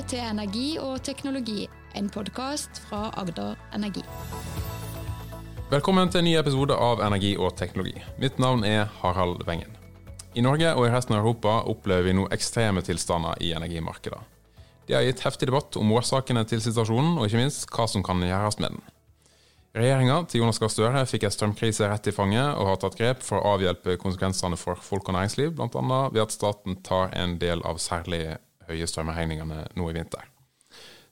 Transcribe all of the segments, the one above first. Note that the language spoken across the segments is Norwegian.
til Energi og teknologi, en podkast fra Agder Energi. Velkommen til en ny episode av Energi og teknologi. Mitt navn er Harald Wengen. I Norge og i resten av Europa opplever vi nå ekstreme tilstander i energimarkedet. Det har gitt heftig debatt om årsakene til situasjonen, og ikke minst hva som kan gjøres med den. Regjeringa til Jonas Gahr Støre fikk en strømkrise rett i fanget, og har tatt grep for å avhjelpe konsekvensene for folk og næringsliv, bl.a. ved at staten tar en del av særlig høye strømregningene nå i vinter.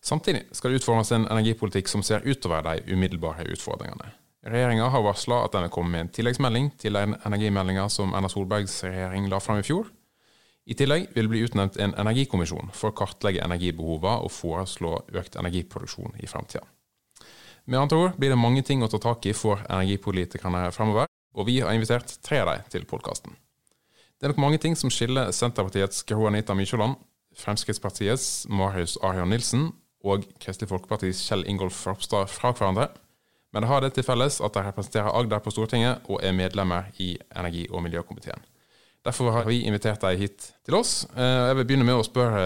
Samtidig skal det utformes en energipolitikk som ser utover de umiddelbare utfordringene. Regjeringa har varsla at den vil komme med en tilleggsmelding til den energimeldinga som Erna Solbergs regjering la fram i fjor. I tillegg vil det bli utnevnt en energikommisjon for å kartlegge energibehovene og foreslå økt energiproduksjon i framtida. Med andre ord blir det mange ting å ta tak i for energipolitikerne fremover, og vi har invitert tre av dem til podkasten. Det er nok mange ting som skiller Senterpartiets Gro Anita Mykjåland, Fremskrittspartiets Marius Arion Nilsen og Kristelig Folkepartis Kjell Ingolf Ropstad fra hverandre. Men det har det til felles at de representerer Agder på Stortinget og er medlemmer i energi- og miljøkomiteen. Derfor har vi invitert deg hit til oss. Eh, jeg vil begynne med å spørre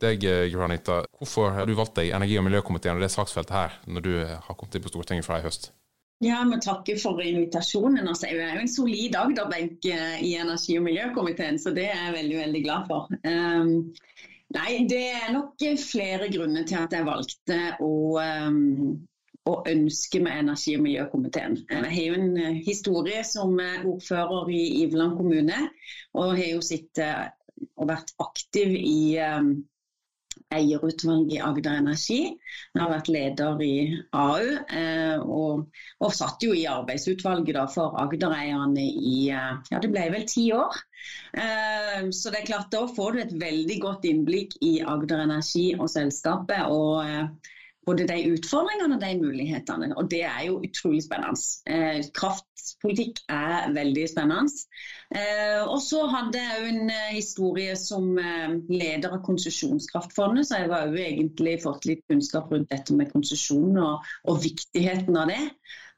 deg, Granita. Hvorfor har du valgt deg energi- og miljøkomiteen og det saksfeltet her, når du har kommet inn på Stortinget fra i høst? Ja, vi takker for invitasjonen. Altså, jeg er jo en solid Agder-benk eh, i energi- og miljøkomiteen, så det er jeg veldig veldig glad for. Um, nei, Det er nok flere grunner til at jeg valgte å um, og ønske med energi- og miljøkomiteen. Jeg har jo en eh, historie som ordfører i Iveland kommune, og har jo sittet og vært aktiv i um, eierutvalget i Agder Energi. Jeg har vært leder i AU, eh, og, og, satt jo i arbeidsutvalget for Agder-eierne i ja, det ble vel ti år. Eh, så det er klart Da får du et veldig godt innblikk i Agder Energi og selskapet. og eh, både de utfordringene og de mulighetene. Og det er jo utrolig spennende. Eh, kraftpolitikk er veldig spennende. Eh, og så hadde jeg òg en eh, historie som eh, leder av Konsesjonskraftfondet, så jeg har òg egentlig fått litt kunnskap rundt dette med konsesjon og, og, viktigheten av det.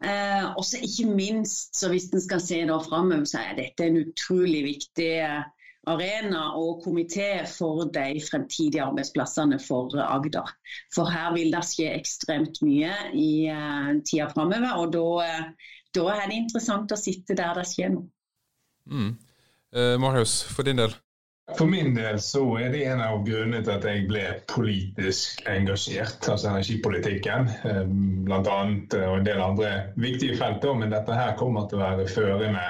Eh, og så ikke minst, så hvis en skal se da framover, så er dette en utrolig viktig eh, arena og komité for de fremtidige arbeidsplassene for Agder. For her vil det skje ekstremt mye i uh, tida framover, og da, uh, da, er det interessant å sitte der det skjer noe. Mm. Uh, Marius, for din del? For min del så er det en av grunnene til at jeg ble politisk engasjert, altså energipolitikken. Bl.a. og en del andre viktige felter, men dette her kommer til å være førende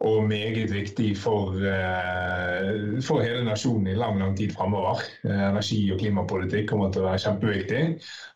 og meget viktig for, eh, for, hele nasjonen i lang lang tid framover. Eh, energi- og klimapolitikk kommer til å være kjempeviktig.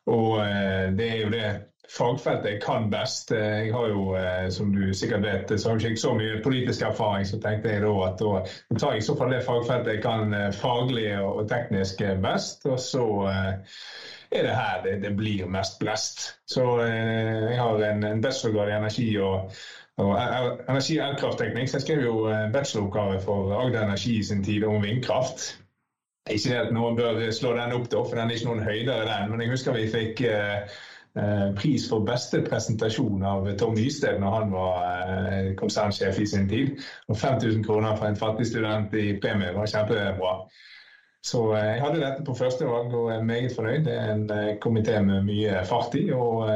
Og eh, det er jo det fagfeltet jeg kan best. Jeg har jo, som du sikkert vet, så har jeg ikke så mye politisk erfaring, så tenkte jeg da at da tar jeg i så fall det fagfeltet jeg kan faglig og teknisk best. Og så er det her det, det blir mest blest. Så jeg har en, en bachelorgrad i energi og energi- og elkraftteknikk. Så jeg skrev jo bacheloroppgave for Agder Energi i sin tid om vindkraft. Ikke det at noen bør slå den opp, da, for den er ikke noen høydere, den. Men jeg husker vi fikk eh, pris for beste presentasjon av Tom Nysted når han var eh, konsernsjef i sin tid. Og 5000 kroner for en fattig student i premie var kjempebra. Så eh, jeg hadde dette på første valg og er meget fornøyd. Det er en eh, komité med mye fart i. og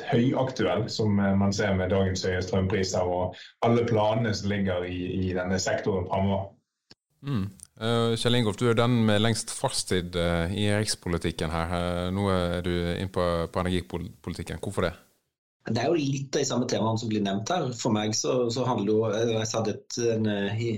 høyaktuell, som eh, man ser med dagens høye strømpriser og alle planene som ligger i, i denne sektoren framover. Mm. Uh, Kjell Ingolf, du er den med lengst fartstid uh, i rikspolitikken her. Nå er du inne på, på energipolitikken. Hvorfor det? Det er jo litt av de samme temaene som blir nevnt her. For meg så, så handler jo jeg satt et, en,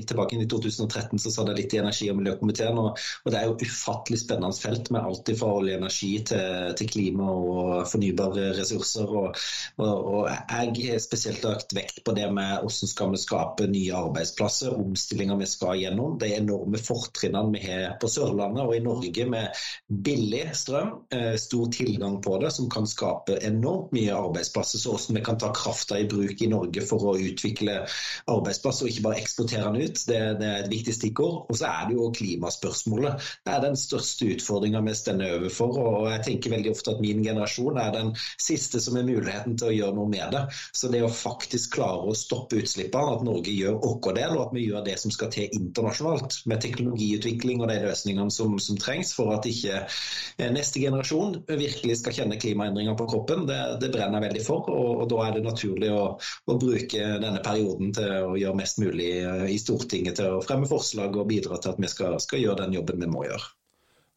Tilbake i 2013 så satt jeg litt i energi- og miljøkomiteen. Og, og, det er jo ufattelig spennende felt med alt fra olje og energi til, til, klima og fornybare ressurser. Og, og, og jeg har spesielt lagt vekt på det med hvordan skal vi skape nye arbeidsplasser, omstillinger vi skal gjennom. De enorme fortrinnene vi har på Sørlandet og i Norge med billig strøm, stor tilgang på det, som kan skape enormt mye arbeidsplasser arbeidsplasser. Så hvordan vi kan ta krafta i bruk i Norge for å utvikle arbeidsplasser, og ikke bare eksportere den ut. Det, det er et viktig stikkord. Og så er det jo klimaspørsmålet. Det er den største utfordringa vi stender overfor. Og jeg tenker veldig ofte at min generasjon er den siste som har muligheten til å gjøre noe med det. Så det å faktisk klare å stoppe utslippene, at Norge gjør vår del, og at vi gjør det som skal til internasjonalt, med teknologiutvikling og de løsningene som, som trengs for at ikke eh, neste generasjon virkelig skal kjenne klimaendringer på kroppen, det, det brenner jeg veldig for. Og, og, da er det naturlig å, å, bruke denne perioden til å gjøre mest mulig eh, i Stortinget til å fremme forslag og bidra til at vi skal, skal gjøre den jobben vi må gjøre.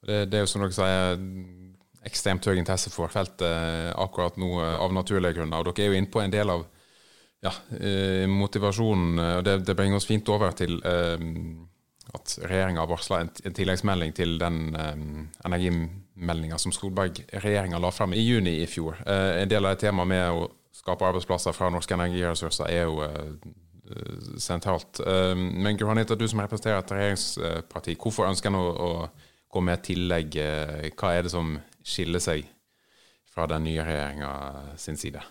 Det, det er jo som dere sier ekstremt høy interesse for feltet akkurat nå av naturlige grunner. og Dere er jo inne på en del av ja, eh, motivasjonen. og det, det, bringer oss fint over til eh, at regjeringa har varsla en, en, tilleggsmelding til den eh, energimeldinga som Solberg-regjeringa la frem i juni i fjor. Eh, en del av det temaet med å skape arbeidsplasser fra norske energiressurser er jo eh, sentralt. Eh, men Gro du som representerer et regjeringsparti, hvorfor ønsker en å gå med tillegg? Hva er det som skiller seg fra den nye regjeringa sin side?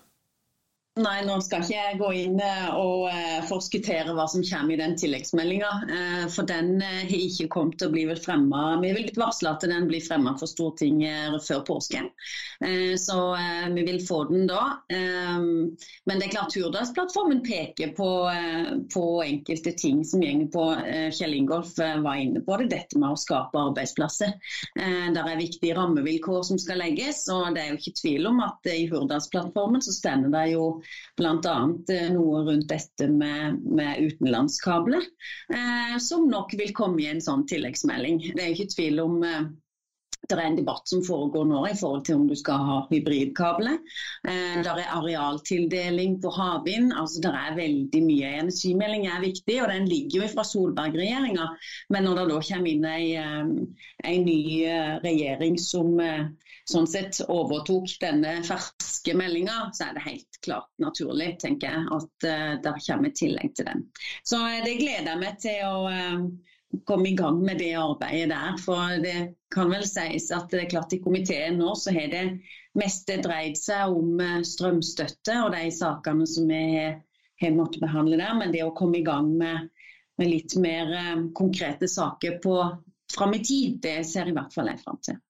Nei, nå skal ikke jeg gå inn eh, og eh, forskuttere hva som kommer i den tilleggsmeldinga. Eh, for den har ikke kommet til å bli fremma. Vi vil varsle at den blir fremma for Stortinget før påske. Så vi vil få den da. Men det er klart Hurdalsplattformen peker på, på enkelte ting som går på Kjell Ingolf var inne på det, dette med å skape arbeidsplasser. Der er viktige rammevilkår som skal legges. og Det er jo ikke tvil om at i Hurdalsplattformen så stender det jo bl.a. Eh, noe rundt dette med, med utenlandskabler, eh, som nok vil komme i en sånn tilleggsmelding. Det er ikke tvil om eh, det er en debatt som foregår nå i forhold til om du skal ha hybridkabler. Eh, det er arealtildeling på havvind. Altså, det er veldig mye. Energimelding er viktig, og den ligger jo fra Solberg-regjeringa. Men når det da kommer inn ei, en ny regjering som sånn sett overtok denne ferske meldinga, så er det helt klart naturlig, tenker jeg, at uh, det kommer et tillegg til den. Så uh, det gleder jeg meg til å uh, komme i gang med det arbeidet der. For det kan vel sies at det er klart i komiteen nå så har det meste dreid seg om strømstøtte og de sakene som vi har måttet behandle der. Men det å komme i gang med, med litt mer konkrete saker på fram i tid, det ser i hvert fall jeg fram til.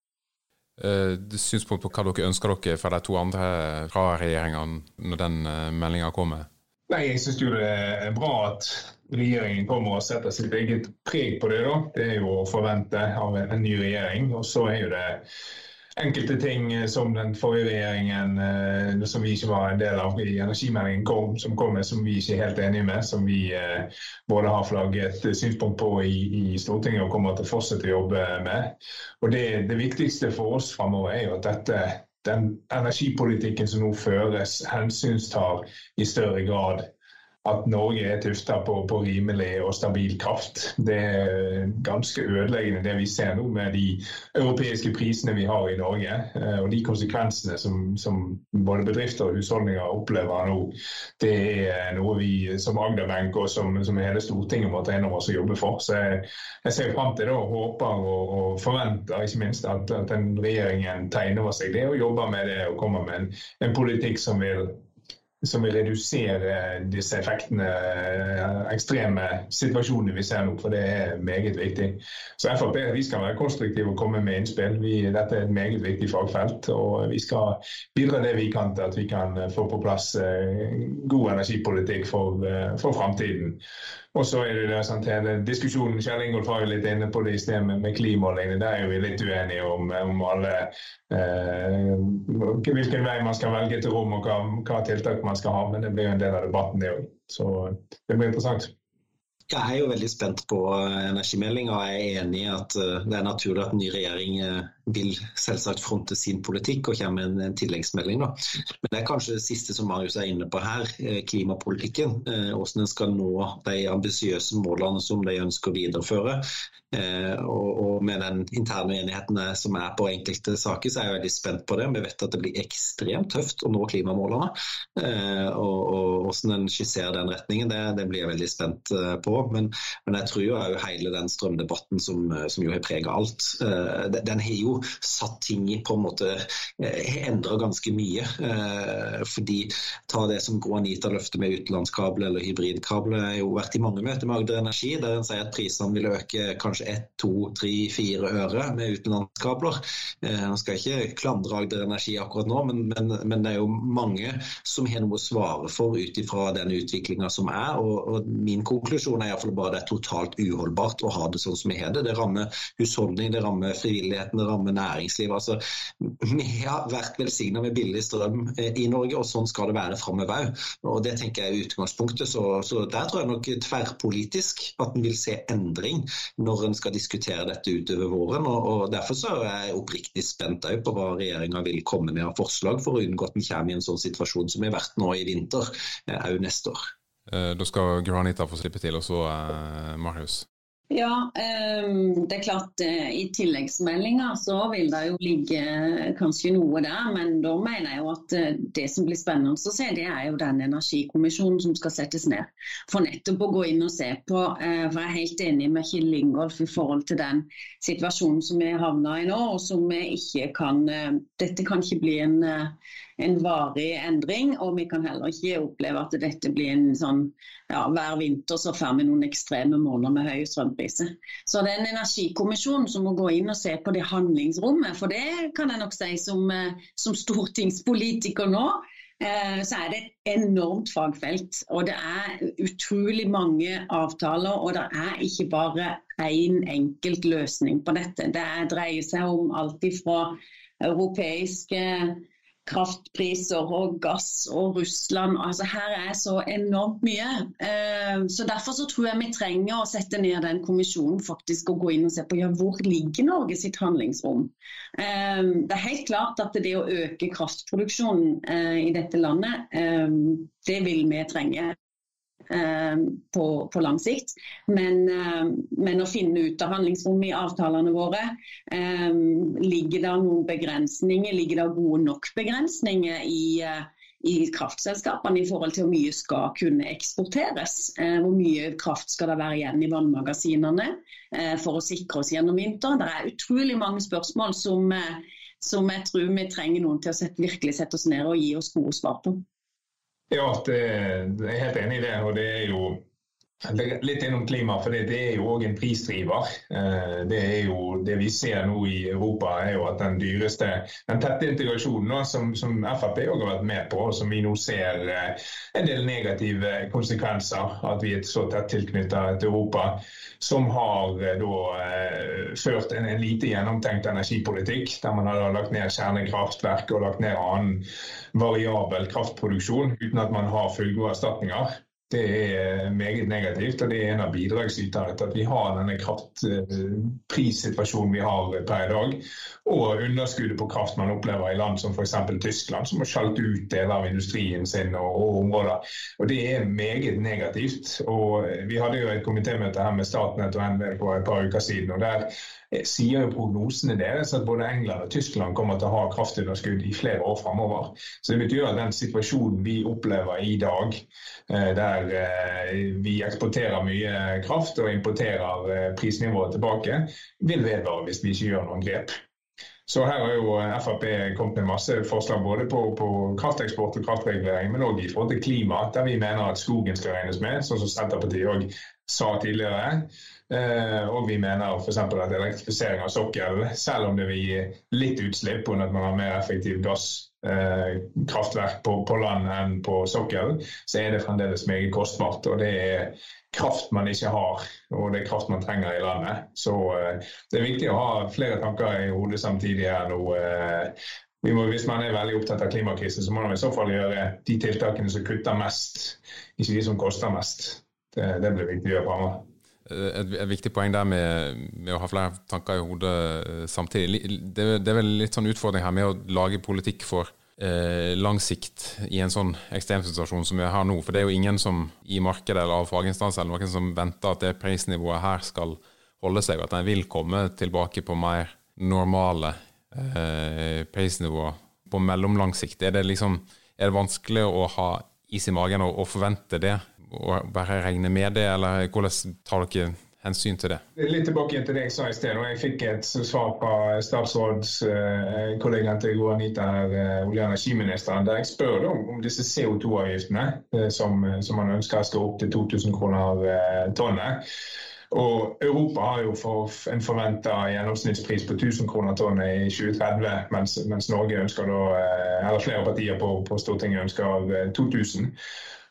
Uh, synspunkt på hva dere ønsker dere fra de to andre fra regjeringene når den uh, meldinga kommer? Nei, Jeg syns det er bra at regjeringen kommer og setter sitt eget preg på det. da. Det er jo å forvente av en ny regjering. Og så er jo det enkelte ting eh, som den forrige regjeringen, eh, som vi ikke var en del av i energimeldingen, kom, som kom med, som vi ikke er helt enige med. Som vi eh, både har flagget synspunkt på i, i, Stortinget og kommer til å fortsette å jobbe med. Og det, det viktigste for oss framover er jo at dette den energipolitikken som nå føres, hensynstar i større grad at Norge er tufta på, på, rimelig og stabil kraft. Det er ganske ødeleggende det vi ser nå med de europeiske prisene vi har i Norge. Eh, og de konsekvensene som, som både bedrifter og husholdninger opplever nå. Det er noe vi som Agderbenk og som, som, hele Stortinget må ta inn over oss og jobbe for. Så jeg, jeg ser fram til det og håper og, og forventer ikke minst at, at den regjeringen tar inn over seg det og jobber med det og kommer med en, en politikk som vil som vil redusere disse effektene, eh, ekstreme situasjonene vi ser nå. For det er meget viktig. Så Frp vi skal være konstruktive og komme med innspill. Vi, dette er et meget viktig fagfelt. Og vi skal bidra det vi kan til at vi kan få på plass eh, god energipolitikk for, eh, for framtiden. Og så er det sånn, hele diskusjonen Kjell Ingolf var jo litt inne på det i sted med, med lignende. Der er vi litt uenige om, om alle eh, hvilken vei man skal velge til rom og hva, hva, tiltak man skal ha. Men det blir jo en del av debatten, det òg. Så det blir interessant. Jeg er jo veldig spent på energimeldinga. Jeg er enig i at eh, det er naturlig at en ny regjering eh, vil selvsagt fronte sin politikk og kommer med en, en tilleggsmelding. Da. Men det er kanskje det siste som Marius er inne på her, eh, klimapolitikken. Eh, hvordan en skal nå de ambisiøse målene som de ønsker å videreføre. Eh, og, med den interne enigheten som er på enkelte saker, så er jeg veldig spent på det. Vi vet at det blir ekstremt tøft å nå klimamålene. Og, og hvordan en skisserer den retningen, det, det, blir jeg veldig spent på. Men, men jeg tror jo hele den strømdebatten som, som jo har preget alt, den har jo satt ting i på en måte endra ganske mye. fordi ta det som Gro Anita løfter med utenlandskabel eller hybridkabel, har jo vært i mange møter med Agder Energi der en sier at prisene vil øke kanskje 1, 2, 3, 4 øre med utenlandskabler. Nå skal jeg ikke klandre Agder Energi akkurat nå, men, men, men det er jo mange som har noe å svare for ut ifra den utviklinga som er. Og, og, Min konklusjon er iallfall bare at det er totalt uholdbart å ha det sånn som vi har det. Det rammer husholdning, det rammer frivilligheten, det rammer næringslivet. Altså, vi har vært velsigna med billig strøm eh, i Norge, og sånn skal det være framover òg. Det tenker jeg er utgangspunktet. Så, så, der tror jeg nok tverrpolitisk at en vil se endring når en skal diskutere dette utover våren. Og, og Derfor så er jeg oppriktig spent på hva regjeringa vil komme med av forslag for å unngå at en kommer i en sånn situasjon som vi har vært nå i vinter, òg eh, neste år. Eh, da skal Granita få slippe til, og så Marius. Ja, ehm, det er klart eh, i tilleggsmeldinga så vil det jo ligge kanskje noe der. Men da mener jeg jo at eh, det som blir spennende å se, det er jo den energikommisjonen som skal settes ned. For nettopp å gå inn og se på. Eh, for jeg er helt enig med Kjell Ingolf i forhold til den situasjonen som vi havna i nå, og som vi ikke kan Dette kan ikke bli en en varig endring. Og vi kan heller ikke oppleve at dette blir en sånn ja, hver vinter så får vi noen ekstreme måneder med høye strømpriser. Så det er en energikommisjon som må gå inn og se på det handlingsrommet. For det kan jeg nok si som, eh, som stortingspolitiker nå. Eh, så er det et enormt fagfelt. Og det er utrolig mange avtaler. Og det er ikke bare én en enkelt løsning på dette. Det dreier seg om alt ifra europeiske kraftpriser og gass og Russland. Altså Her er så enormt mye. Eh, så Derfor så tror jeg vi trenger å sette ned den kommisjonen faktisk og gå inn og se på ja, hvor ligger Norge sitt handlingsrom. Eh, det er helt klart at det å øke kraftproduksjonen eh, i dette landet, det vil vi trenge. Eh, på, på, lang sikt. Men, eh, men, å finne ut av handlingsrommet i avtalene våre. Eh, ligger det noen begrensninger? Ligger det gode nok begrensninger i, i kraftselskapene i forhold til hvor mye skal kunne eksporteres? Hvor mye kraft skal det være igjen i vannmagasinene for å sikre oss gjennom vinteren? Det er utrolig mange spørsmål som, som jeg tror vi trenger noen til å sette, virkelig sette oss ned og gi oss gode svar på. Ja, det, jeg er helt enig i det. og det er jo Litt innom klima, for det, er jo òg en prisdriver. Eh, det jo det vi ser nå i Europa, er jo at den dyreste, den tette integrasjonen som, som Frp òg har vært med på, og som vi nå ser eh, en del negative konsekvenser, at vi er så tett tilknyttet til Europa, som har eh, da ført en, en lite gjennomtenkt energipolitikk, der man har lagt ned kjernekraftverk og lagt ned annen variabel kraftproduksjon uten at man har fullgode erstatninger. Det er meget negativt, og det er en av bidragsyterne til at vi har denne kraftprissituasjonen vi har per i dag. Og underskuddet på kraft man opplever i land som f.eks. Tyskland, som har skjalt ut deler av industrien sin og, og, områder. Og Det er meget negativt. Og Vi hadde jo et komitémøte her med Statnett og NVE et par uker siden. og der Eh, sier jo prognosene deres at både England og Tyskland kommer til å ha kraftunderskudd i flere år framover. Så det betyr at den situasjonen vi opplever i dag, eh, der eh, vi eksporterer mye kraft og importerer prisnivået tilbake, vil vedvare hvis vi ikke gjør noen grep. Så her har jo Frp kommet med masse forslag både på, på krafteksport og kraftregulering, men òg i forhold til klima, der vi mener at skogen skal regnes med, sånn som Senterpartiet òg sa tidligere. Eh, og vi mener f.eks. at elektrifisering av sokkel, selv om det vil gi litt utslipp på at man har mer effektiv gasskraftverk eh, på, på, land enn på sokkel, så er det fremdeles meget kostbart. Og det er kraft man ikke har, og det er kraft man trenger i landet. Så eh, det er viktig å ha flere tanker i hodet samtidig her nå. Må, hvis man er veldig opptatt av klimakrisen, så må man i så fall gjøre de tiltakene som kutter mest, ikke de som koster mest. Det, det blir viktig å gjøre framover. Et, et, viktig poeng der med, med, å ha flere tanker i hodet eh, samtidig. Det, det, er vel litt sånn utfordring her med å lage politikk for eh, lang sikt i en sånn ekstremsituasjon som vi har nå. For det er jo ingen som i markedet eller av faginstanser eller noen som venter at det prisnivået her skal holde seg, og at en vil komme tilbake på mer normale eh, prisnivåer på mellomlang sikt. Er det, liksom, er det vanskelig å ha is i magen og, og forvente det? Og bare regne med det, eller hvordan tar dere hensyn til det? Litt tilbake til det jeg sa i sted. og Jeg fikk et svar fra statsrådskollegaen til Anita, olje- og energiministeren, der jeg spør om, disse CO2-avgiftene som, som, man ønsker skal opp til 2000 kroner tonnet. Og Europa har jo for en forventa gjennomsnittspris på 1000 kroner tonnet i 2030, mens, mens Norge ønsker da, eller flere partier på, på Stortinget ønsker 2000.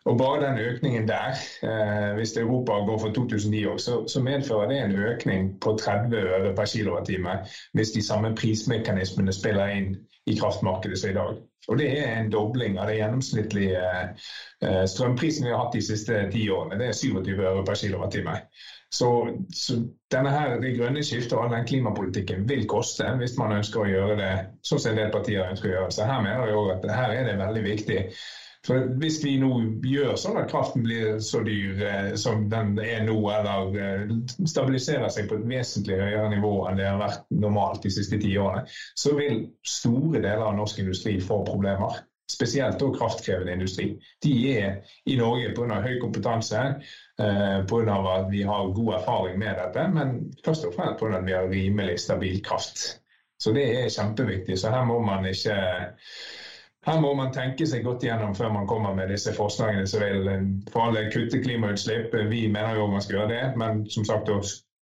Og Bare den økningen der, eh, hvis Europa går for 2009 òg, så, så, medfører det en økning på 30 øre per kilowattime hvis de samme prismekanismene spiller inn i kraftmarkedet som i dag. Og Det er en dobling av det gjennomsnittlige eh, strømprisen vi har hatt de siste ti årene. Det er 27 øre per kilowattime. Så, så denne her, det grønne skiftet og all den klimapolitikken vil koste hvis man ønsker å gjøre det sånn som en del partier ønsker å gjøre. Så her mener jeg også at her er det veldig viktig for Hvis vi nå gjør sånn at kraften blir så dyr eh, som den er nå, eller eh, stabiliserer seg på et vesentlig høyere nivå enn det har vært normalt de siste ti årene, så vil store deler av norsk industri få problemer. Spesielt da kraftkrevende industri. De er i Norge pga. høy kompetanse, eh, pga. at vi har god erfaring med dette, men først og fremst pga. at vi har rimelig stabil kraft. Så det er kjempeviktig. Så her må man ikke her må man tenke seg godt igjennom før man kommer med disse forslagene som vil eh, for alle kutte klimautslipp. Vi mener jo man skal gjøre det, men som sagt å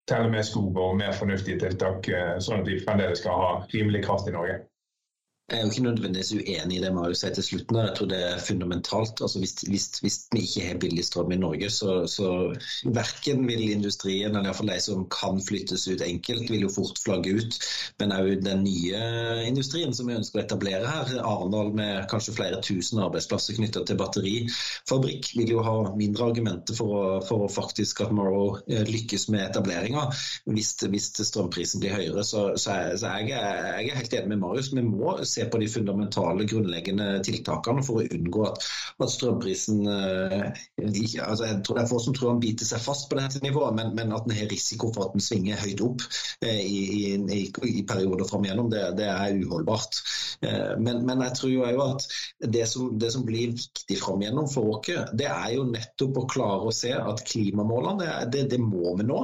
telle med skog og mer fornuftige tiltak, eh, sånn at vi fremdeles skal ha rimelig kraft i Norge. Jeg er jo ikke nødvendigvis uenig i det Marius sier til slutten. Jeg tror det er fundamentalt. Altså hvis, hvis, hvis, vi ikke har billig strøm i Norge, så, så verken vil industrien, eller iallfall de som kan flyttes ut enkelt, vil jo fort flagge ut. Men òg den nye industrien som vi ønsker å etablere her, Arendal med kanskje flere tusen arbeidsplasser knyttet til batterifabrikk, vil jo ha mindre argumenter for, å, for faktisk at Morrow eh, lykkes med etableringa hvis, hvis, strømprisen blir høyere. Så, så, jeg, så jeg, er, jeg er helt enig med Marius. Vi må se på de fundamentale, grunnleggende tiltakene for å unngå at, at strømprisen eh, ikke, altså Jeg tror det er få som tror han biter seg fast på dette nivået, men, men at den har risiko for at den svinger høyt opp eh, i, i, i, perioder fram igjennom, det, det er uholdbart. Eh, men, men, jeg tror jo at det som, det som blir viktig fram igjennom for oss, det er jo nettopp å klare å se at klimamålene, det, det må vi nå.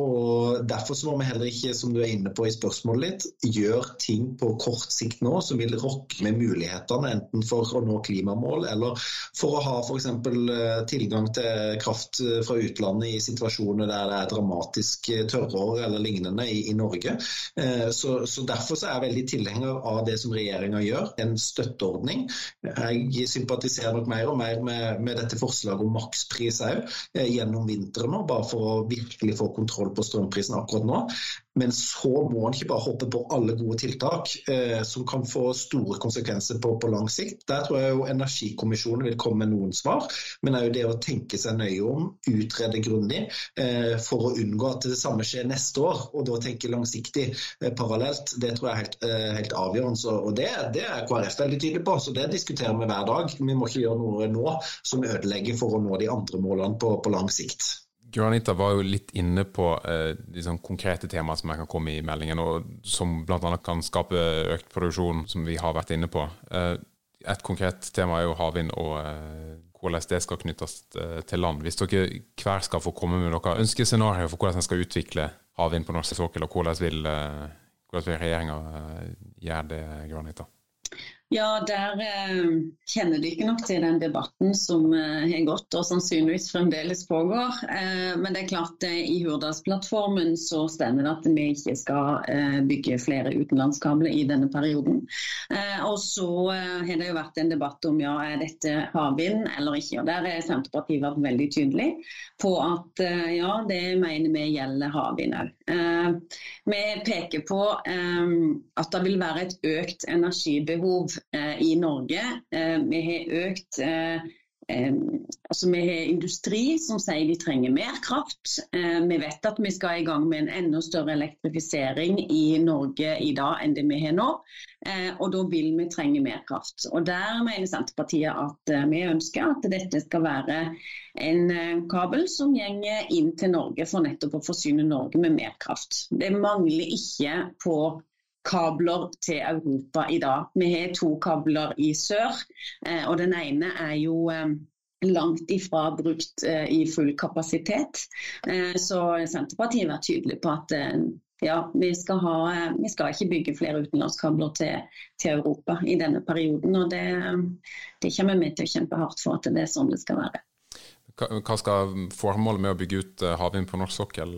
Og Derfor må vi heller ikke, som du er inne på i spørsmålet ditt, gjøre ting på kort sikt sikt nå som vil rokke med mulighetene, enten for å nå klimamål eller for å ha f.eks. Eh, tilgang til kraft eh, fra utlandet i situasjoner der det er dramatisk eh, tørrår eller lignende i, i Norge. Så, så, Derfor så er jeg veldig tilhenger av det som regjeringa gjør, en støtteordning. Jeg sympatiserer nok mer og mer med, med dette forslaget om makspris òg, gjennom vinteren nå, bare for å virkelig få kontroll på strømprisen akkurat nå. Men så må en ikke bare hoppe på alle gode tiltak eh, som kan få store konsekvenser på, på, lang sikt. Der tror jeg jo Energikommisjonen vil komme med noen svar, men òg det å tenke seg nøye om, utrede grundig, eh, for å unngå at det samme skjer neste år, og da tenke langsiktig eh, parallelt, det tror jeg er helt, eh, helt avgjørende. Så, og det, det, er KrF veldig tydelig på, så det diskuterer vi hver dag. Vi må ikke gjøre noe nå som ødelegger for å nå de andre målene på, på lang sikt. Granita var jo litt inne på eh, sånn konkrete temaer som jeg kan komme i meldingen, og som bl.a. kan skape økt produksjon, som vi har vært inne på. Eh, et konkret tema er jo havvind og eh, hvordan det skal knyttes eh, til land. Hvis dere hver skal få komme med noen ønskescenarioer for hvordan en skal utvikle havvind på norsk sokkel, og hvordan vil, eh, hvordan vil regjeringa eh, gjøre det, Granita? Ja, der eh, kjenner de ikke nok til den debatten som eh, har gått og sannsynligvis fremdeles pågår. Eh, men det er klart eh, i Hurdalsplattformen så stemmer det at vi ikke skal eh, bygge flere utenlandskabler i denne perioden. Eh, og så har det jo vært en debatt om ja, er dette havvind eller ikke. Og Der har Senterpartiet vært veldig tydelig på at ja, det mener vi gjelder havvind òg. vi peker på at det vil være et økt energibehov Eh, i Norge. Eh, vi har økt eh, altså Vi har industri som sier de trenger mer kraft. Vi vet at vi skal i gang med en enda større elektrifisering i Norge i dag enn det vi har nå. Og da vil vi trenge mer kraft. Og Der mener Senterpartiet at vi ønsker at dette skal være en kabel som går inn til Norge for nettopp å forsyne Norge med mer kraft. Det mangler ikke på kabler til Europa i dag. Vi har to kabler i sør, eh, og den ene er jo eh, langt ifra brukt i full kapasitet. Så Senterpartiet vært tydelig på at ja, vi skal, ha, vi skal, ikke bygge flere utenlandskabler til, til, Europa i denne perioden. og det, det kommer vi til å kjempe hardt for at det er sånn det skal være. Hva skal formålet med å bygge ut havvind på norsk sokkel,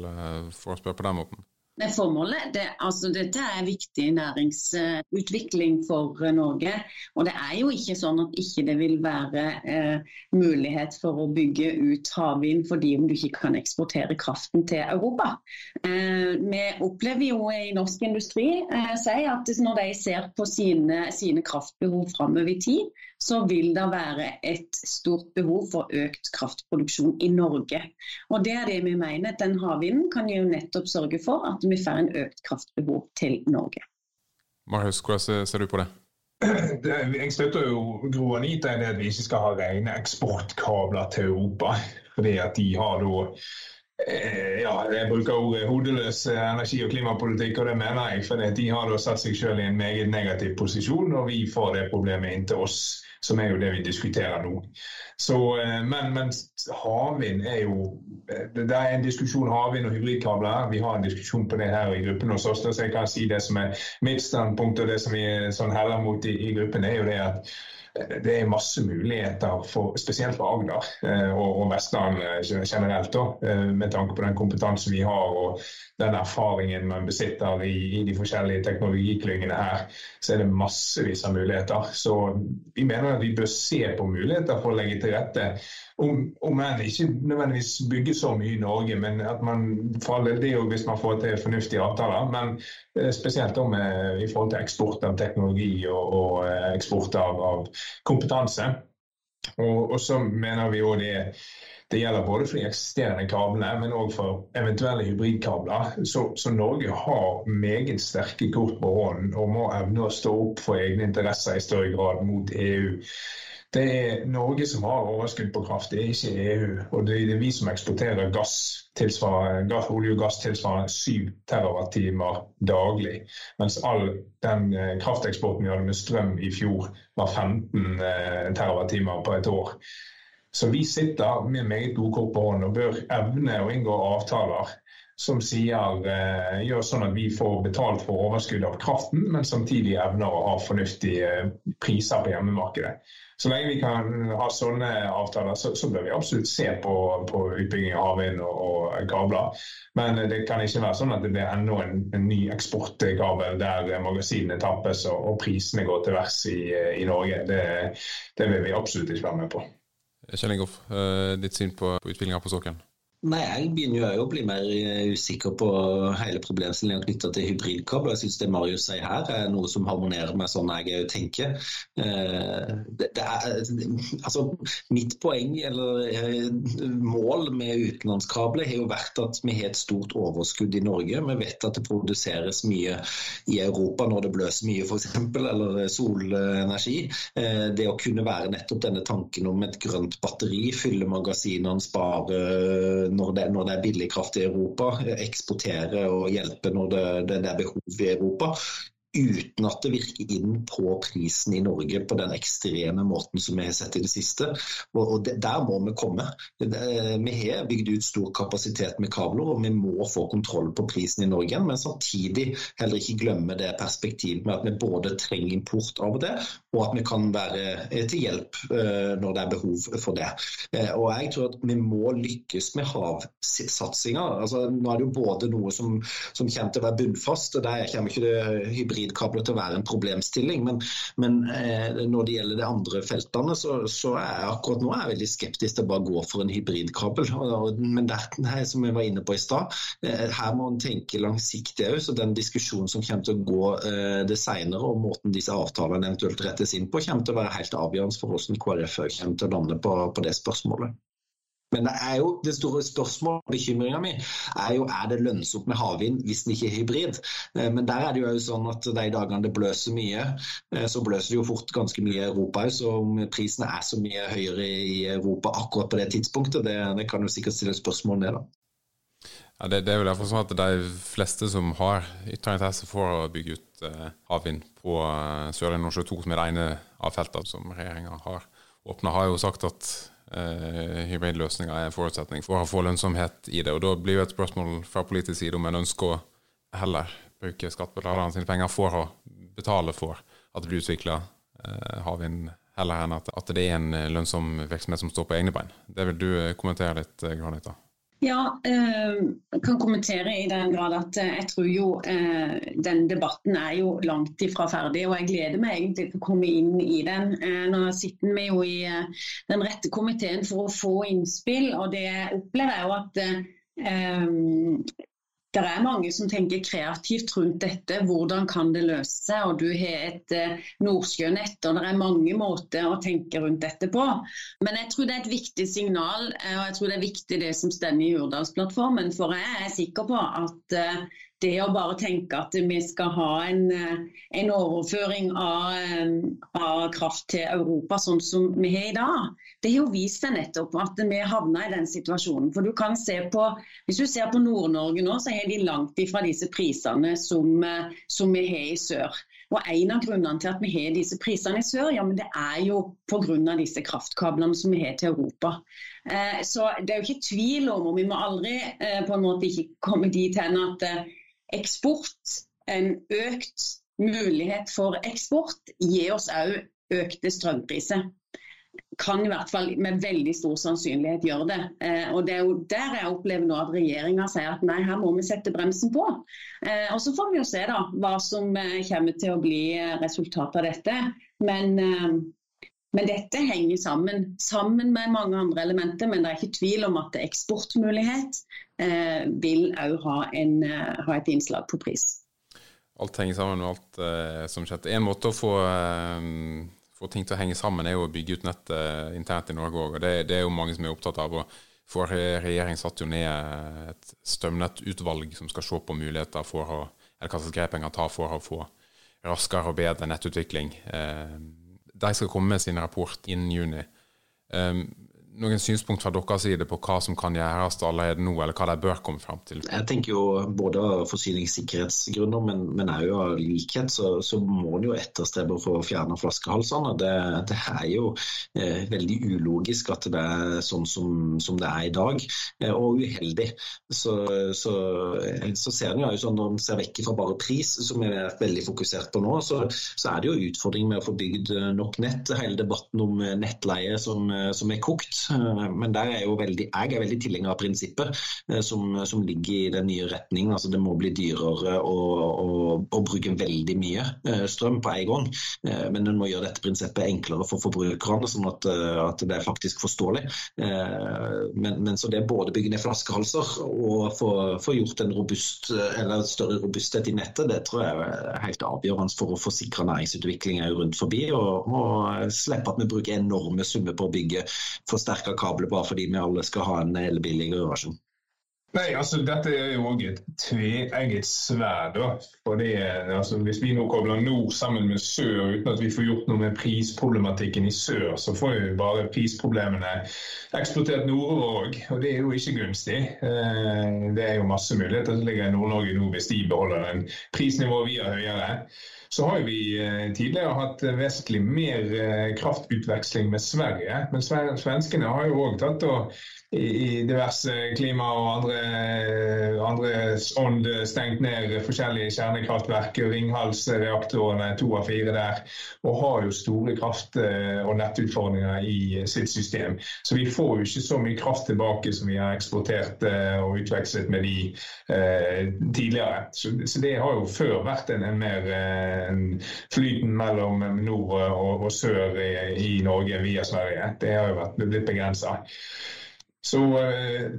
for å spørre på den måten? Det formålet, det, altså Dette er viktig næringsutvikling for eh, Norge. Og det er jo ikke sånn at ikke det vil være eh, mulighet for å bygge ut havvind fordi om du ikke kan eksportere kraften til Europa. Eh, vi opplever jo i norsk industri eh, at når de ser på sine, sine kraftbehov framover i tid, så vil det være et stort behov for økt kraftproduksjon i Norge. Og Det er det vi mener. Den havvinden kan jo nettopp sørge for at vi får en økt kraftbehov til Norge. Marius, hvordan ser du på det? Jeg støtter jo Gro Anita i det at vi ikke skal ha rene eksportkabler til Europa. Fordi at de har da ja, jeg bruker ordet hodeløs energi- og klimapolitikk, og det mener jeg. For de har da satt seg selv i en meget negativ posisjon, og vi får det problemet inn til oss som er jo det vi diskuterer nå. Så, eh, men, men havvind er jo eh, Det er en diskusjon havvind og hybridkabler. Vi har en diskusjon på det her i gruppen hos oss. Så jeg kan si det som er mitt standpunkt, og det som vi sånn heller mot i, i gruppen, er jo det at det er masse muligheter, for, spesielt for Agder eh, og, og Vestland eh, generelt, da, eh, med tanke på den kompetansen vi har og den erfaringen man besitter i, i de forskjellige teknologiklyngene her. Så er det massevis av muligheter. Så vi mener at vi bør se på muligheter for å legge til rette om, om ikke nødvendigvis bygge så mye i Norge, men at man faller det jo hvis man får til fornuftige avtaler. Men eh, spesielt om, i forhold til eksport av teknologi og, og eh, eksport av, av kompetanse. Og, og, så mener vi òg det, det gjelder både for de eksisterende kablene, men òg for eventuelle hybridkabler. Så, så, Norge har meget sterke kort på hånden og må evne å stå opp for egne interesser i større grad mot EU. Det er Norge som har overskudd på kraft, det er ikke EU. Og det er vi som eksporterer gass, gass olje og gass tilsvarende 7 TWh daglig. Mens all den eh, krafteksporten vi hadde med strøm i fjor, var 15 eh, TWh på et år. Så vi sitter med meget gode kort på hånden og bør evne å inngå avtaler som sier, eh, gjør sånn at vi får betalt for overskudd av kraften, men samtidig evner å ha fornuftige eh, priser på hjemmemarkedet. Så lenge vi kan ha sånne avtaler, så, så bør vi absolutt se på, på utbygging av havvind og, og, kabler. Men det kan ikke være sånn at det blir enda en, en ny eksportkabel der magasinene tappes og, og prisene går til værs i, i, Norge. Det, det, vil vi absolutt ikke være med på. Kjell Ingolf, eh, ditt syn på utbygginga på sokkelen? Nei, Jeg begynner jo å bli mer eh, usikker på hele problemstillingen knytta til hybridkabler. Jeg syns det Marius sier her er noe som harmonerer med sånn jeg tenker. Eh, det, det er, altså, mitt poeng eller eh, mål med utenlandskabler har jo vært at vi har et stort overskudd i Norge. Vi vet at det produseres mye i Europa når det bløser mye f.eks., eller solenergi. Det å kunne være nettopp denne tanken om et grønt batteri, fylle magasinene, spare når det, når det, er billig kraft i Europa, eksportere og hjelpe når det, det, det er behov i Europa uten at det virker inn på prisen i Norge på den ekstreme måten som vi har sett i det siste. Og, Der må vi komme. Vi har bygd ut stor kapasitet med kabler, og vi må få kontroll på prisen i Norge. Men samtidig heller ikke glemme det perspektivet med at vi både trenger import av det, og at vi kan være til hjelp uh, når det er behov for det. Uh, og jeg tror at vi må lykkes med havsatsinga. Altså, nå er det jo både noe som, som kommer til å være bunnfast, og der kommer ikke det hybrid hybridkabler til å være en problemstilling. Men, men eh, når det gjelder de andre feltene, så, så er jeg akkurat nå er jeg veldig skeptisk til å bare gå for en hybridkabel. Men det er som jeg var inne på i stad, eh, her må en tenke langsiktig òg. Så den diskusjonen som kommer til å gå eh, det senere, og måten disse avtalene eventuelt rettes inn på, kommer til å være helt avgjørende for hvordan KrF kommer til å lande på, på det spørsmålet. Men det er jo det store spørsmålet, og bekymringa mi, er jo er det lønnsomt med havvind hvis den ikke er hybrid. Eh, men der er det jo sånn at de dagene det bløser mye, eh, så bløser det jo fort ganske mye i Europa òg. Så om prisene er så mye høyere i Europa akkurat på det tidspunktet, det, det kan jo sikkert stille spørsmål ned, da. Ja, det, det, er jo derfor sånn at de fleste som har interesse for å bygge ut eh, havvind på eh, Sørlige Nordsjø 2, som er det ene av feltene som regjeringa har åpna, har jo sagt at eh, hybridløsninger er en forutsetning for å få lønnsomhet i det. Og Da blir jo et spørsmål fra politisk side om en ønsker å heller bruke skattebetalerne sine penger for å betale for at det blir utvikla uh, havvind, heller enn at, at, det er en lønnsom virksomhet som står på egne bein. Det vil du kommentere litt, Granita? Ja, jeg eh, kan kommentere i den grad at eh, jeg tror jo eh, den debatten er jo langt ifra ferdig. Og jeg gleder meg egentlig til å komme inn i den. Nå sitter vi jo i den rette komiteen for å få innspill, og det opplever jeg jo at det er mange som tenker kreativt rundt dette. Hvordan kan det løse seg? Og du har et uh, Nordsjønett, og det er mange måter å tenke rundt dette på. Men jeg tror det er et viktig signal, og jeg tror det er viktig det som står i Hurdalsplattformen. For jeg er sikker på at uh, det å bare tenke at vi skal ha en, eh, en overføring av, eh, av, kraft til Europa sånn som vi har i dag, det har jo vist seg nettopp at vi havna i den situasjonen. For du kan se på, Hvis du ser på Nord-Norge nå, så har de langt ifra disse prisene som, eh, som vi har i sør. Og En av grunnene til at vi har disse prisene i sør, ja, men det er jo pga. disse kraftkablene som vi har til Europa. Eh, så Det er jo ikke tvil om, og vi må aldri eh, på en måte ikke komme dit hen at eh, eksport, en økt mulighet for eksport, gir oss òg økte strømpriser. Kan i hvert fall med veldig stor sannsynlighet gjøre det. Eh, og Det er jo der jeg opplever nå at regjeringa sier at nei, her må vi sette bremsen på. Eh, og Så får vi jo se da hva som eh, kommer til å bli resultatet av dette. Men men dette henger sammen, sammen med mange andre elementer. Men det er ikke tvil om at eksportmulighet eh, vil òg ha, eh, ha, et innslag på pris. Alt henger sammen med alt eh, som skjedde. En måte å få, eh, få, ting til å henge sammen, er jo å bygge ut nettet internt i Norge òg. Det, det, er jo mange som er opptatt av. Og for regjering satte jo ned et strømnettutvalg som skal se på muligheter for å, eller hva slags grep en kan ta for å få raskere og bedre nettutvikling. Eh, de skal komme med sin rapport innen juni. Um, noen synspunkt fra deres side på hva som kan gjøres allerede nå, eller hva de bør komme fram til? Jeg tenker jo både av forsyningssikkerhetsgrunner, men, men også av likhet, så, så må en jo etterstrebe for å fjerne flaskehalsene. Det, det, er jo eh, veldig ulogisk at det er sånn som, som det er i dag, eh, og uheldig. Så, så, så ser en jo sånn når en ser vekk fra bare pris, som vi er veldig fokusert på nå, så, så er det jo utfordring med å få bygd nok nett. Hele debatten om nettleie som, som er kokt. Eh, men der er jo veldig, jeg er veldig tilhenger av prinsippet eh, som, som, ligger i den nye retningen. Altså det må bli dyrere å, bruke veldig mye eh, strøm på en gang. Men en må gjøre dette prinsippet enklere for forbrukerne, sånn at, at det er faktisk forståelig. Men, men, så det er både bygge ned flaskehalser og få, gjort en robust, større robusthet i nettet, det tror jeg er helt avgjørende for å forsikre næringsutvikling rundt forbi. Og, og slippe at vi bruker enorme summer på å bygge forsterkede forsterka kabler bare fordi vi alle skal ha en elbilligere versjon? Nei, altså Dette er jo òg et tveegget sverd. Fordi, altså, hvis vi nå kobler nord sammen med sør uten at vi får gjort noe med prisproblematikken i sør, så får vi bare prisproblemene eksportert nordover òg. Og det er jo ikke gunstig. Eh, det er jo masse muligheter som ligger i Nord-Norge nå hvis de beholder den prisnivået vi har høyere. Så har vi eh, tidligere hatt vesentlig mer eh, kraftutveksling med Sverige. Men svenskene har jo òg tatt og i diverse klima og andre, andre ånd stengt ned forskjellige kjernekraftverk, Ringhalsreaktorene, to av fire der, og har jo store kraft- og nettutfordringer i sitt system. Så vi får jo ikke så mye kraft tilbake som vi har eksportert eh, og utvekslet med de eh, tidligere. Så, så, det har jo før vært en, en mer eh, en flyten mellom nord og, og sør i, i, Norge via Sverige. Det har jo vært blitt begrensa. Så eh,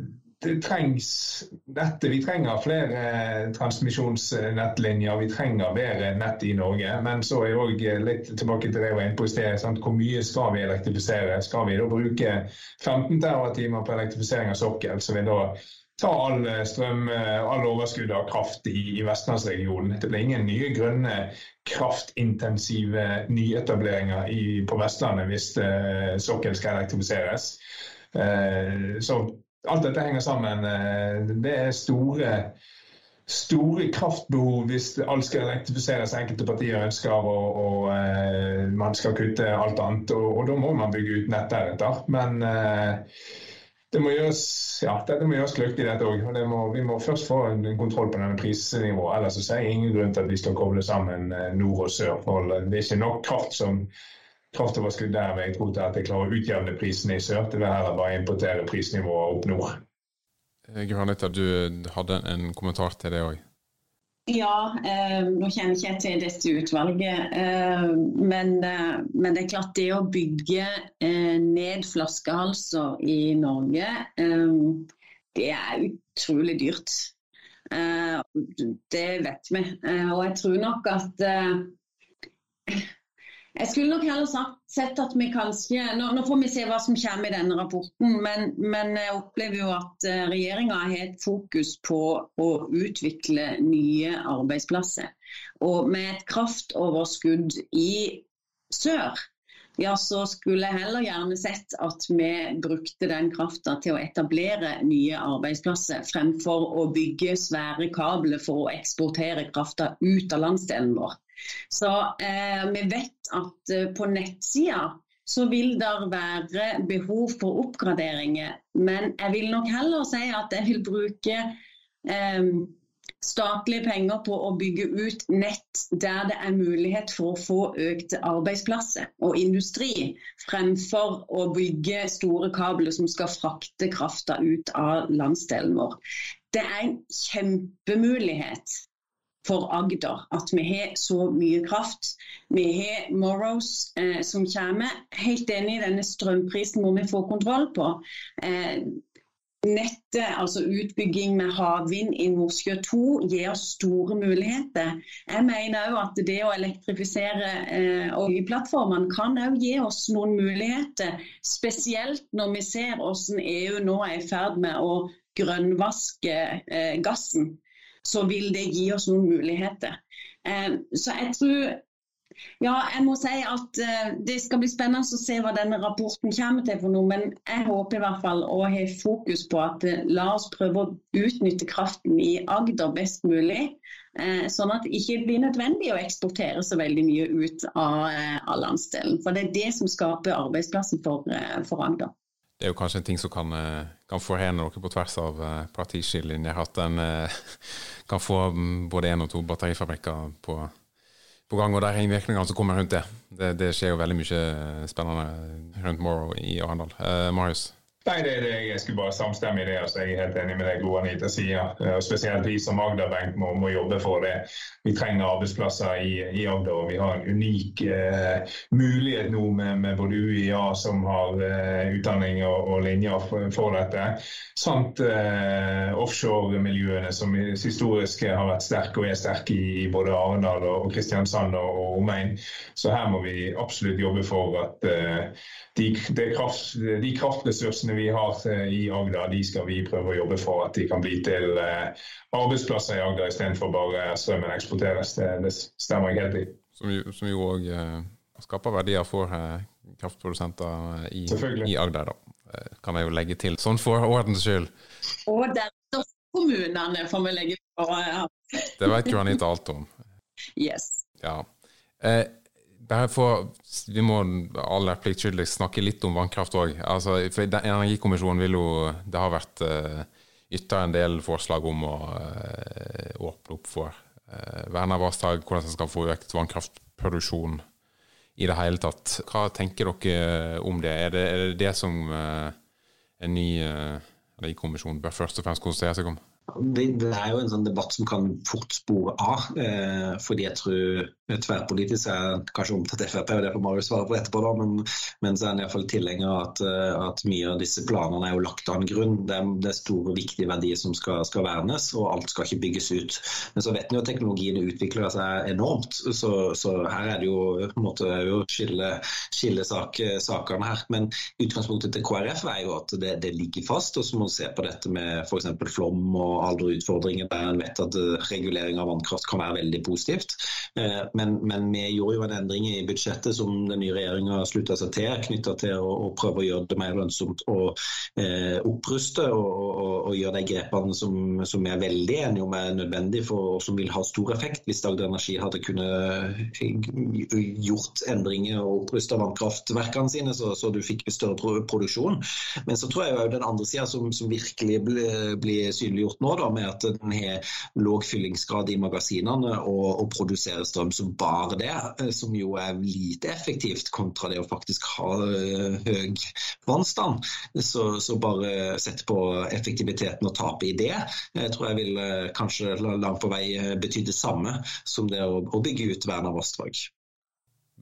det trengs dette. Vi trenger flere eh, transmisjonsnettlinjer. Vi trenger bedre nett i Norge. Men så er jeg òg litt tilbake til det jeg var inne på i sted. Hvor mye skal vi elektrifisere? Skal vi da bruke 15 TWh på elektrifisering av sokkel, så vi da ta all strøm, all overskudd av kraft i, i vestlandsregionen. Det blir ingen nye grønne kraftintensive nyetableringer i, på Vestlandet hvis uh, sokkel skal elektrifiseres. Eh, så alt dette henger sammen. Eh, det er store store kraftbehov hvis alt skal elektrifiseres. Enkelte partier ønsker og, og uh, man skal kutte alt annet. Og, og, da må man bygge ut nett deretter. Men det må gjøres, ja, dette må gjøres kløkt i dette òg. Vi må først få en, en kontroll på denne prisnivået. Ellers så ser jeg ingen grunn til at vi skal koble sammen nord og sør. For det er ikke nok kraft som kraftoverskudd der vil jeg tro til at jeg klarer å utjevne prisene i sør. Det vil heller bare importere prisnivået opp nord. Eh, Granita, du hadde en kommentar til det òg? Ja, eh, nå kjenner jeg ikke til dette utvalget. Eh, men, eh, men, det er klart det å bygge eh, ned flaskehalser i Norge, eh, det er utrolig dyrt. det vet vi. og jeg tror nok at jeg skulle nok heller sett at vi kanskje nå, nå, får vi se hva som kommer i denne rapporten, men, men jeg opplever jo at eh, regjeringa har et fokus på å utvikle nye arbeidsplasser. Og med et kraftoverskudd i sør, ja, så skulle jeg heller gjerne sett at vi brukte den krafta til å etablere nye arbeidsplasser, fremfor å bygge svære kabler for å eksportere krafta ut av landsdelen vår. Så eh, vi vet at eh, på nettsida så vil det være behov for oppgraderinger. Men jeg vil nok heller si at jeg vil bruke eh, statlige penger på å bygge ut nett der det er mulighet for å få økte arbeidsplasser og industri, fremfor å bygge store kabler som skal frakte krafta ut av landsdelen vår. Det er en kjempemulighet for Agder at vi har så mye kraft. Vi har Morrows eh, som kommer. Helt enig i denne strømprisen må vi få kontroll på. Eh, nettet, altså utbygging med havvind i Nordsjø 2, gir oss store muligheter. Jeg mener òg at det å elektrifisere eh, oljeplattformene kan òg gi oss noen muligheter. Spesielt når vi ser hvordan EU nå er i ferd med å grønnvaske eh, gassen så vil det gi oss noen muligheter. Eh, så jeg tror ja, jeg må si at uh, Det skal bli spennende å se hva denne rapporten kommer til. for noe, Men jeg håper i hvert fall å ha fokus på at uh, la oss prøve å utnytte kraften i Agder best mulig. Sånn at det ikke blir nødvendig å eksportere så veldig mye ut av, av landsdelen. For det er det som skaper arbeidsplasser for, for Agder det er jo kanskje en ting som kan, eh, kan forene dere på tvers av uh, partiskillelinjer. At en uh, kan få mm, både én og to batterifabrikker på, på gang, og de ringvirkningene som kommer rundt det. det. det. skjer jo veldig mye spennende rundt Morrow i Arendal. Uh, Marius? Nei, det det. Jeg skulle bare samstemme i det. altså Jeg er helt enig med det Gro Anita sier. Spesielt vi som Agder-benk må, må, jobbe for det. Vi trenger arbeidsplasser i, i Agder. og Vi har en unik eh, mulighet nå med, med, både UiA, som har eh, utdanning og, og, linjer for, for dette, samt eh, offshore-miljøene som historisk har vært sterke og er sterke i, både Arendal og Kristiansand og, og omegn. Så her må vi absolutt jobbe for at eh, de, de, kraft, de kraftressursene ressursene vi har eh, i Agder, de skal vi prøve å jobbe for at de kan bli til eh, arbeidsplasser i Agder istedenfor bare strømmen eksporteres. Det, det stemmer jeg helt i. Som jo òg eh, skaper verdier for kraftprodusenter i, i Agder, da. Kan jeg jo legge til, sånn for ordens skyld. Og deretter kommunene, får vi legge på. Ja. Det vet jo Anita alt om. Yes. Ja. Eh, for, Vi må aller pliktskyldig snakke litt om vannkraft òg. Altså, Energikommisjonen vil jo Det har vært uh, ytra en del forslag om å uh, åpne opp for uh, verna vassdrag, hvordan en skal få økt vannkraftproduksjon i det hele tatt. Hva tenker dere om det? Er det er det, det som uh, en ny energikommisjon bør først og fremst konsentrere seg om? Det, er jo en sånn debatt som kan fort spore av. Eh, fordi jeg tror tverrpolitisk er kanskje omtatt Frp, og det får Marius svare på etterpå, da, men, men så er han iallfall tilhenger av at, eh, at, mye av disse planene er jo lagt av en grunn. Det er, det er store, viktige verdier som skal, skal, vernes, og alt skal ikke bygges ut. Men så vet vi jo at teknologien utvikler seg enormt, så, så her er det jo på en måte å skille, skille sak, sakene her. Men utgangspunktet til KrF er jo at det, det ligger fast, og så må man se på dette med f.eks. flom og andre utfordringer der en vet at regulering av vannkraft kan være veldig positivt. Eh, Men, men, vi gjorde jo en endring i budsjettet som den nye regjeringa slutta seg til, knytta til å, å, prøve å gjøre det mer lønnsomt å eh, oppruste og, og, og, gjøre de grepene som, som vi er veldig enige om er nødvendig for, og som vil ha stor effekt hvis Agder Energi hadde kunnet gjort endringer og opprusta vannkraftverkene sine, så, så, du fikk større produksjon. Men så tror jeg jo den andre sida som, som, virkelig blir, blir synliggjort nå, da, med at den har låg fyllingsgrad i magasinene og, og produserer strøm som bare det, eh, som jo er lite effektivt kontra det å faktisk ha eh, høy vannstand. Så, så bare sette på effektiviteten og tapet i det, jeg tror jeg vil eh, kanskje langt på vei bety det samme som det å, å bygge ut verna vassdrag.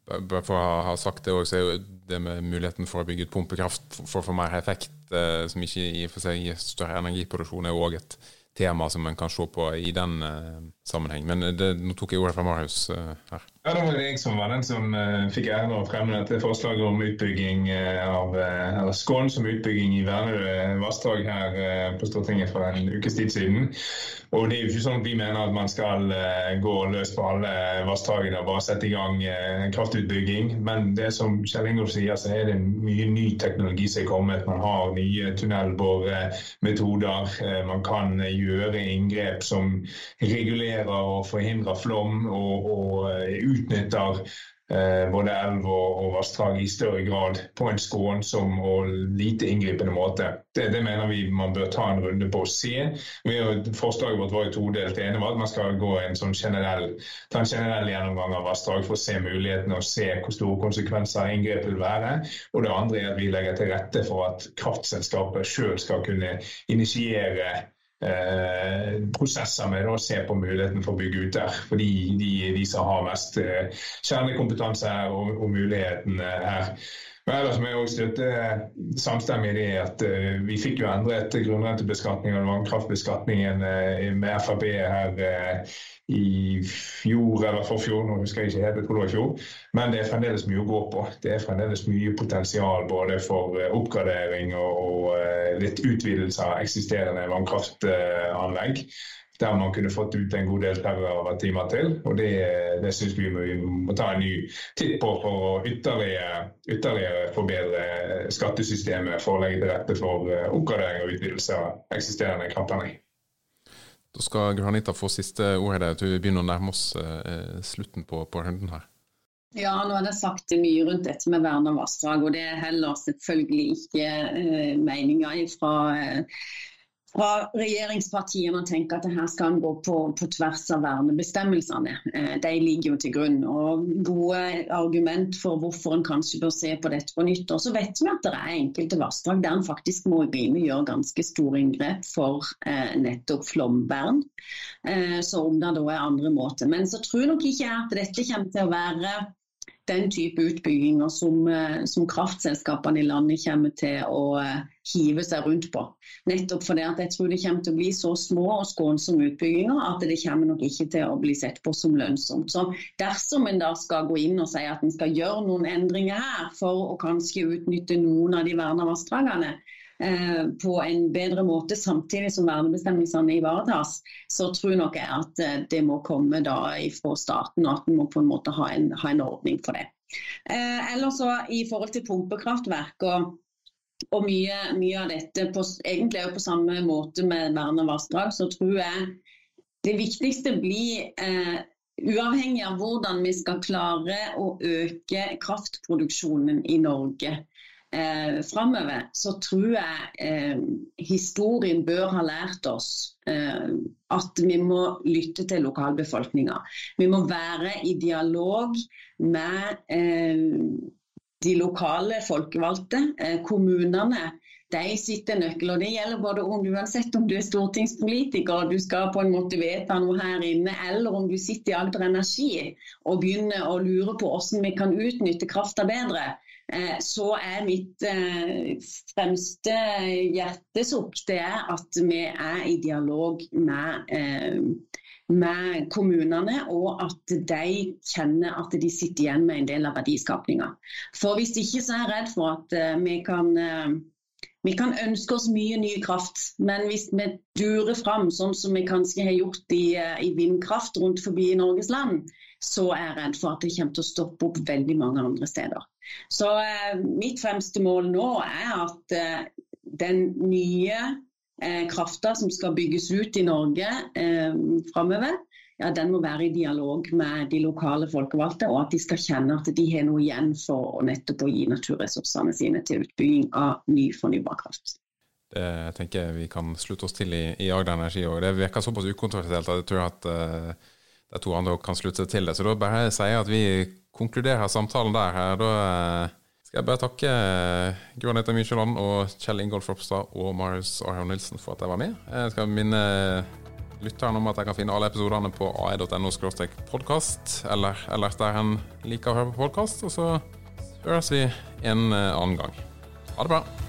Bare for å ha sagt det også, så er jo det med muligheten for å bygge ut pumpekraft for å få mer effekt, eh, som ikke i og for seg gir større energiproduksjon, er jo òg et tema som en kan se på i den eh, sammenheng. Men det, nå tok jeg ordet fra Marius eh, her. Ja, Det var jeg som var den som uh, fikk æren av å fremme dette forslaget om utbygging uh, av uh, eller skånsom utbygging i vernede vassdrag her på Stortinget for en ukes tid siden. Og det er jo ikke sånn at Vi mener at man skal gå løs på alle vassdragene og bare sette i gang kraftutbygging. Men det som Kjell Ingolf sier, så er det mye ny teknologi som er kommet. Man har nye tunnelboremetoder. Man kan gjøre inngrep som regulerer og forhindrer flom. og, og utnytter eh, både elv og, og vassdrag i større grad på en skånsom og lite inngripende måte. Det, det, mener vi man bør ta en runde på å se. Forslaget vårt var jo todelt. Det ene var at man skal en sånn generell, ta en generell gjennomgang av vassdrag for å se mulighetene og se hvor store konsekvenser inngrepet vil være. Og det andre er at vi legger til rette for at kraftselskapet sjøl skal kunne initiere Eh, prosesser med å se på muligheten for å bygge ut der. Fordi de, de som har mest eh, kjernekompetanse og, og muligheten her. Men ellers jeg støtte samstemmig i at uh, vi fikk jo endret grunnrentebeskatningen og vannkraftbeskatningen uh, med Frp her i fjor eller forfjor, nå husker jeg ikke helt, jeg tror det var i fjor. Men det er fremdeles mye å gå på. Det er fremdeles mye potensial både for eh, oppgradering og, eh, litt utvidelse av eksisterende vannkraftanlegg. Der man kunne fått ut en god del timer til. og Det, det syns vi vi må ta en ny titt på for å ytterligere, ytterligere forbedre skattesystemet for å legge til rette for eh, oppgradering og utvidelse av eksisterende kraftanlegg. Da skal Granita få siste ord her. Vi begynner å nærme oss eh, slutten på, på, runden her. Ja, nå er det sagt mye rundt dette med vern av vassdrag. Og det er heller selvfølgelig ikke eh, meninga fra eh, fra regjeringspartiene tenker tenke at her skal gå på, på, tvers av vernebestemmelsene. Eh, de ligger jo til grunn. og Gode argument for hvorfor en kanskje bør se på dette på nytt. Og så vet vi at det er enkelte vassdrag der en faktisk må begynne å gjøre ganske store inngrep for eh, nettopp flomvern. Eh, så om det da er andre måter. Men så tror nok ikke jeg at dette kommer til å være den type utbygginger som, som, kraftselskapene i landet kommer til å hive seg rundt på. Nettopp fordi at jeg tror det kommer til å bli så små og skånsomme utbygginger at det kommer nok ikke til å bli sett på som lønnsomt. Så Dersom en da skal gå inn og si at en skal gjøre noen endringer her for å kanskje utnytte noen av de verna vassdragene, Eh, på en bedre måte, samtidig som vernebestemmelsene ivaretas, så tror nok jeg at eh, det må komme da fra staten, og at en må på en måte ha en, ha en ordning for det. Eh, eller så I forhold til pumpekraftverk og, og mye, mye, av dette, på, egentlig på samme måte med vern av vassdrag, så tror jeg det viktigste blir eh, Uavhengig av hvordan vi skal klare å øke kraftproduksjonen i Norge, eh, framover, så tror jeg eh, historien bør ha lært oss eh, at vi må lytte til lokalbefolkninga. Vi må være i dialog med eh, de lokale folkevalgte, eh, kommunene. De sitter nøkkel, og det gjelder både om uansett om du er stortingspolitiker og du skal på en måte vedta noe her inne, eller om du sitter i Agder Energi og begynner å lure på hvordan vi kan utnytte krafta bedre. Eh, så er mitt eh, fremste hjertesukk det er at vi er i dialog med, med kommunene, og at de kjenner at de sitter igjen med en del av verdiskapinga. For hvis ikke så er jeg redd for at vi kan vi kan ønske oss mye ny kraft, men hvis vi durer fram sånn som vi kanskje har gjort i, eh, i vindkraft rundt forbi i Norges land, så er jeg redd for at det kommer til å stoppe opp veldig mange andre steder. Så eh, mitt fremste mål nå er at eh, den nye eh, krafta som skal bygges ut i Norge eh, framover, ja, den må være i dialog med de lokale folkevalgte, og at de skal kjenne at de har noe igjen for å nettopp å gi naturressursene sine til utbygging av ny fornybar kraft. Det tenker jeg vi kan slutte oss til i, i Agder Energi òg. Det virker såpass ukontroversielt at jeg tror at uh, de to andre kan slutte seg til det. Så da bare sier jeg at vi konkluderer samtalen der. her. Da uh, skal jeg bare takke uh, Gro Anita Mykjåland og Kjell Ingolf Ropstad og Marius Arhaug Nilsen for at de var med. Jeg skal minne lytteren om at jeg kan finne alle episodene på ae.no podkast, eller ellers der en liker å høre på podkast. Og så høres vi en annen gang. Ha det bra.